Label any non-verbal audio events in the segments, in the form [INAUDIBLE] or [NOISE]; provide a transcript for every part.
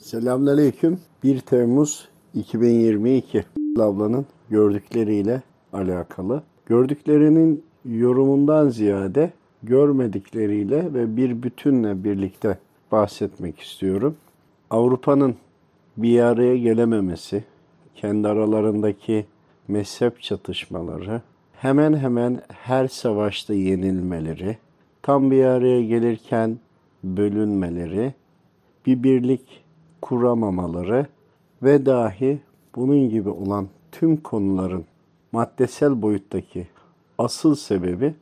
Selamünaleyküm. 1 Temmuz 2022 [LAUGHS] ablanın gördükleriyle alakalı. Gördüklerinin yorumundan ziyade görmedikleriyle ve bir bütünle birlikte bahsetmek istiyorum. Avrupa'nın bir araya gelememesi, kendi aralarındaki mezhep çatışmaları, hemen hemen her savaşta yenilmeleri, tam bir araya gelirken bölünmeleri, bir birlik kuramamaları ve dahi bunun gibi olan tüm konuların maddesel boyuttaki asıl sebebi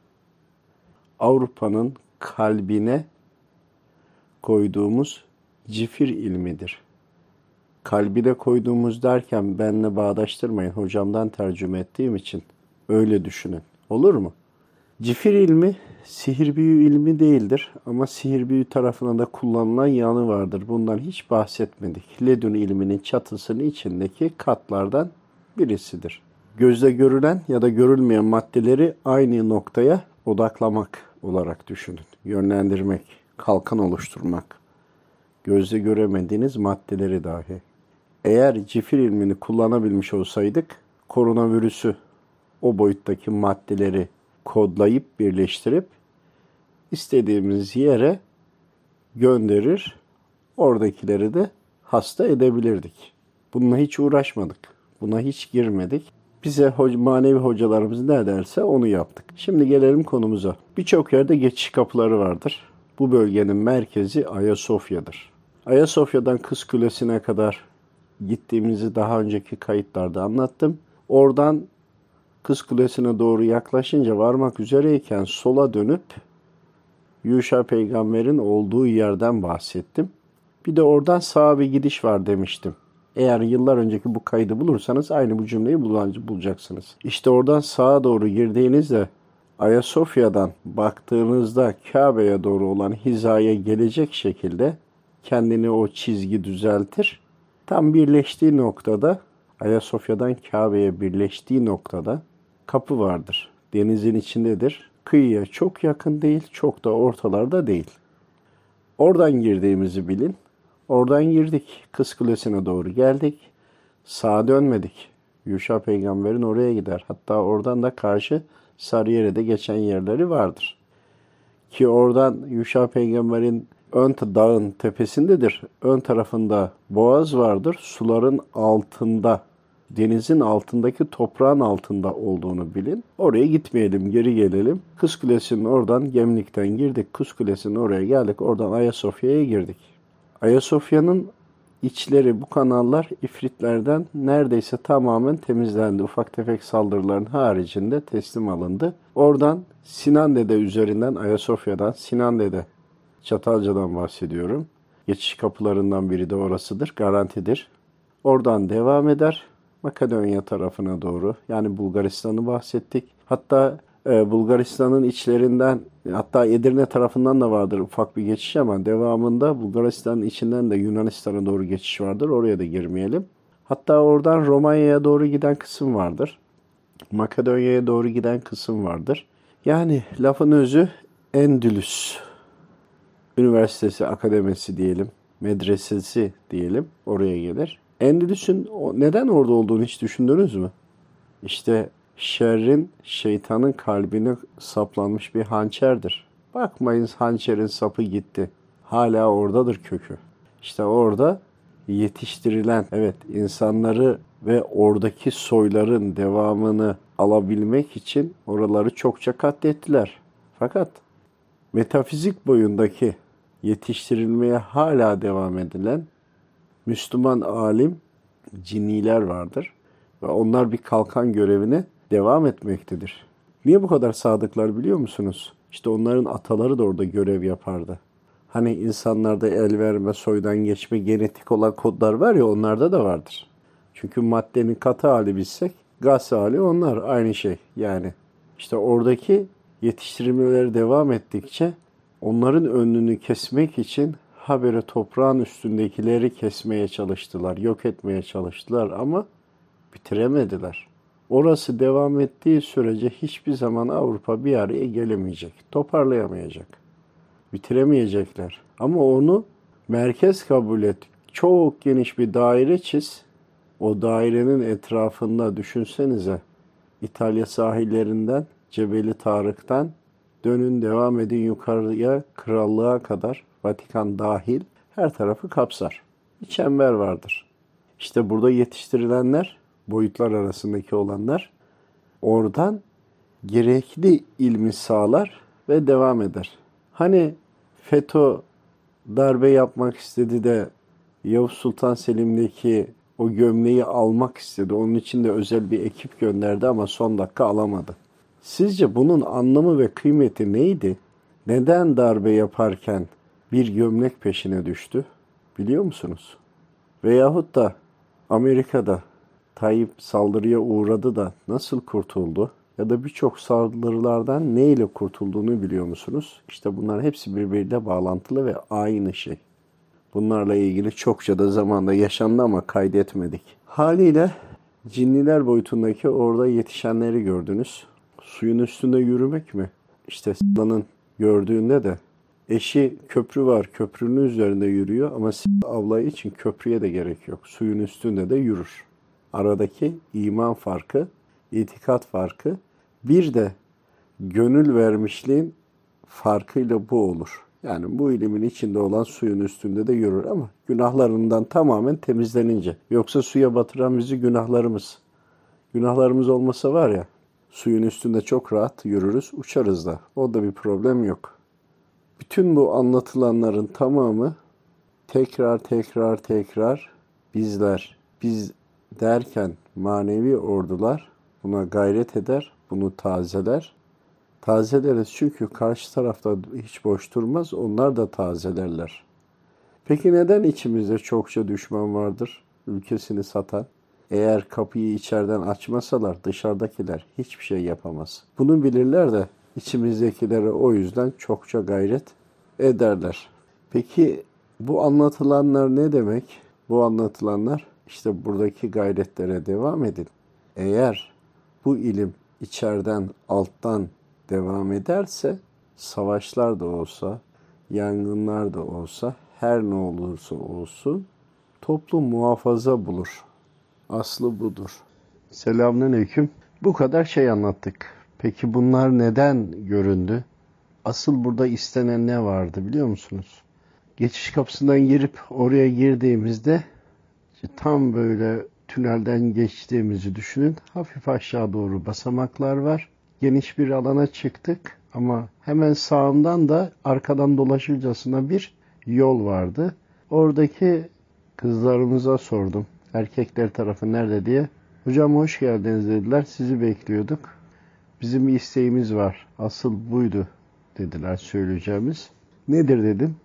Avrupa'nın kalbine koyduğumuz cifir ilmidir. Kalbine koyduğumuz derken benle bağdaştırmayın. Hocamdan tercüme ettiğim için öyle düşünün. Olur mu? Cifir ilmi sihir büyü ilmi değildir ama sihir büyü tarafına da kullanılan yanı vardır. Bundan hiç bahsetmedik. Ledün ilminin çatısının içindeki katlardan birisidir. Gözle görülen ya da görülmeyen maddeleri aynı noktaya odaklamak olarak düşünün. Yönlendirmek, kalkan oluşturmak. Gözle göremediğiniz maddeleri dahi. Eğer cifir ilmini kullanabilmiş olsaydık koronavirüsü o boyuttaki maddeleri kodlayıp birleştirip istediğimiz yere gönderir. Oradakileri de hasta edebilirdik. Bununla hiç uğraşmadık. Buna hiç girmedik. Bize manevi hocalarımız ne derse onu yaptık. Şimdi gelelim konumuza. Birçok yerde geçiş kapıları vardır. Bu bölgenin merkezi Ayasofya'dır. Ayasofya'dan Kız Kulesi'ne kadar gittiğimizi daha önceki kayıtlarda anlattım. Oradan Kız Kulesi'ne doğru yaklaşınca varmak üzereyken sola dönüp Yuşa peygamberin olduğu yerden bahsettim. Bir de oradan sağa bir gidiş var demiştim. Eğer yıllar önceki bu kaydı bulursanız aynı bu cümleyi bulacaksınız. İşte oradan sağa doğru girdiğinizde Ayasofya'dan baktığınızda Kabe'ye doğru olan hizaya gelecek şekilde kendini o çizgi düzeltir. Tam birleştiği noktada Ayasofya'dan Kabe'ye birleştiği noktada kapı vardır. Denizin içindedir. Kıyıya çok yakın değil, çok da ortalarda değil. Oradan girdiğimizi bilin. Oradan girdik. Kız Kulesi'ne doğru geldik. Sağa dönmedik. Yuşa peygamberin oraya gider. Hatta oradan da karşı Sarıyer'e geçen yerleri vardır. Ki oradan Yuşa peygamberin ön dağın tepesindedir. Ön tarafında boğaz vardır. Suların altında denizin altındaki toprağın altında olduğunu bilin. Oraya gitmeyelim, geri gelelim. Kız Kulesi'nin oradan Gemlik'ten girdik. Kız Kulesi'nin oraya geldik. Oradan Ayasofya'ya girdik. Ayasofya'nın içleri bu kanallar ifritlerden neredeyse tamamen temizlendi. Ufak tefek saldırıların haricinde teslim alındı. Oradan Sinan Dede üzerinden Ayasofya'dan Sinan Dede Çatalca'dan bahsediyorum. Geçiş kapılarından biri de orasıdır. Garantidir. Oradan devam eder. Makedonya tarafına doğru yani Bulgaristan'ı bahsettik. Hatta e, Bulgaristan'ın içlerinden hatta Edirne tarafından da vardır ufak bir geçiş ama devamında Bulgaristan'ın içinden de Yunanistan'a doğru geçiş vardır. Oraya da girmeyelim. Hatta oradan Romanya'ya doğru giden kısım vardır. Makedonya'ya doğru giden kısım vardır. Yani lafın özü Endülüs Üniversitesi, akademisi diyelim, medresesi diyelim oraya gelir. Endülüs'ün neden orada olduğunu hiç düşündünüz mü? İşte şerrin, şeytanın kalbine saplanmış bir hançerdir. Bakmayın hançerin sapı gitti. Hala oradadır kökü. İşte orada yetiştirilen, evet insanları ve oradaki soyların devamını alabilmek için oraları çokça katlettiler. Fakat metafizik boyundaki yetiştirilmeye hala devam edilen Müslüman alim cinniler vardır ve onlar bir kalkan görevine devam etmektedir. Niye bu kadar sadıklar biliyor musunuz? İşte onların ataları da orada görev yapardı. Hani insanlarda el verme, soydan geçme, genetik olan kodlar var ya onlarda da vardır. Çünkü maddenin katı hali bilsek, gaz hali onlar aynı şey yani. İşte oradaki yetiştirmeleri devam ettikçe onların önünü kesmek için habere toprağın üstündekileri kesmeye çalıştılar, yok etmeye çalıştılar ama bitiremediler. Orası devam ettiği sürece hiçbir zaman Avrupa bir araya gelemeyecek, toparlayamayacak. Bitiremeyecekler. Ama onu merkez kabul et, çok geniş bir daire çiz. O dairenin etrafında düşünsenize İtalya sahillerinden Cebeli Tarık'tan dönün devam edin yukarıya krallığa kadar Vatikan dahil her tarafı kapsar. Bir çember vardır. İşte burada yetiştirilenler boyutlar arasındaki olanlar oradan gerekli ilmi sağlar ve devam eder. Hani FETÖ darbe yapmak istedi de Yavuz Sultan Selim'deki o gömleği almak istedi. Onun için de özel bir ekip gönderdi ama son dakika alamadı. Sizce bunun anlamı ve kıymeti neydi? Neden darbe yaparken bir gömlek peşine düştü? Biliyor musunuz? Veyahut da Amerika'da Tayyip saldırıya uğradı da nasıl kurtuldu? Ya da birçok saldırılardan ne ile kurtulduğunu biliyor musunuz? İşte bunlar hepsi birbiriyle bağlantılı ve aynı şey. Bunlarla ilgili çokça da zamanda yaşandı ama kaydetmedik. Haliyle cinniler boyutundaki orada yetişenleri gördünüz. Suyun üstünde yürümek mi? İşte Sıla'nın gördüğünde de eşi köprü var, köprünün üzerinde yürüyor ama avlayı için köprüye de gerek yok. Suyun üstünde de yürür. Aradaki iman farkı, itikat farkı, bir de gönül vermişliğin farkıyla bu olur. Yani bu ilimin içinde olan suyun üstünde de yürür ama günahlarından tamamen temizlenince. Yoksa suya batıran bizi günahlarımız. Günahlarımız olmasa var ya suyun üstünde çok rahat yürürüz, uçarız da. O da bir problem yok. Bütün bu anlatılanların tamamı tekrar tekrar tekrar bizler, biz derken manevi ordular buna gayret eder, bunu tazeler. Tazeleriz çünkü karşı tarafta hiç boş durmaz, onlar da tazelerler. Peki neden içimizde çokça düşman vardır, ülkesini satan? Eğer kapıyı içeriden açmasalar dışarıdakiler hiçbir şey yapamaz. Bunu bilirler de içimizdekilere o yüzden çokça gayret ederler. Peki bu anlatılanlar ne demek? Bu anlatılanlar işte buradaki gayretlere devam edin. Eğer bu ilim içeriden alttan devam ederse savaşlar da olsa, yangınlar da olsa, her ne olursa olsun toplum muhafaza bulur. Aslı budur. Selamünaleyküm. Bu kadar şey anlattık. Peki bunlar neden göründü? Asıl burada istenen ne vardı biliyor musunuz? Geçiş kapısından girip oraya girdiğimizde tam böyle tünelden geçtiğimizi düşünün. Hafif aşağı doğru basamaklar var. Geniş bir alana çıktık ama hemen sağımdan da arkadan dolaşırcasına bir yol vardı. Oradaki kızlarımıza sordum. Erkekler tarafı nerede diye. Hocam hoş geldiniz dediler. Sizi bekliyorduk. Bizim bir isteğimiz var. Asıl buydu dediler söyleyeceğimiz. Nedir dedim.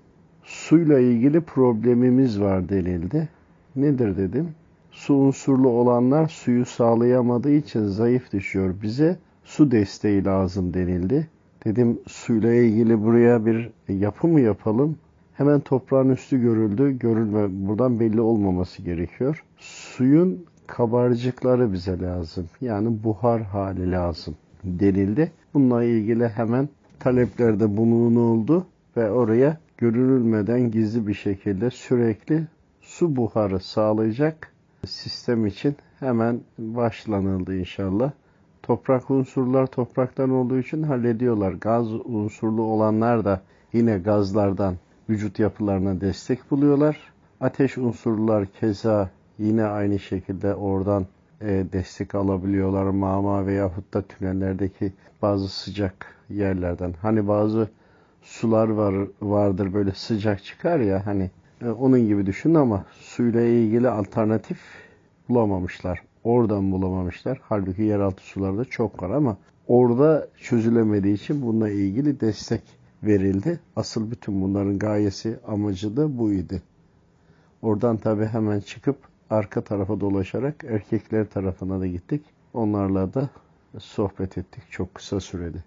Suyla ilgili problemimiz var denildi. Nedir dedim. Su unsurlu olanlar suyu sağlayamadığı için zayıf düşüyor. Bize su desteği lazım denildi. Dedim suyla ilgili buraya bir yapı mı yapalım? Hemen toprağın üstü görüldü. Görülme buradan belli olmaması gerekiyor. Suyun kabarcıkları bize lazım. Yani buhar hali lazım denildi. Bununla ilgili hemen taleplerde bulunuldu ve oraya görülmeden gizli bir şekilde sürekli su buharı sağlayacak sistem için hemen başlanıldı inşallah. Toprak unsurlar topraktan olduğu için hallediyorlar. Gaz unsurlu olanlar da yine gazlardan vücut yapılarına destek buluyorlar. Ateş unsurlar keza yine aynı şekilde oradan e, destek alabiliyorlar. Mama veyahut da tünellerdeki bazı sıcak yerlerden. Hani bazı sular var vardır böyle sıcak çıkar ya hani e, onun gibi düşün ama suyla ilgili alternatif bulamamışlar. Oradan bulamamışlar. Halbuki yeraltı sularda çok var ama orada çözülemediği için bununla ilgili destek verildi. Asıl bütün bunların gayesi, amacı da buydu. Oradan tabi hemen çıkıp arka tarafa dolaşarak erkekler tarafına da gittik. Onlarla da sohbet ettik çok kısa sürede.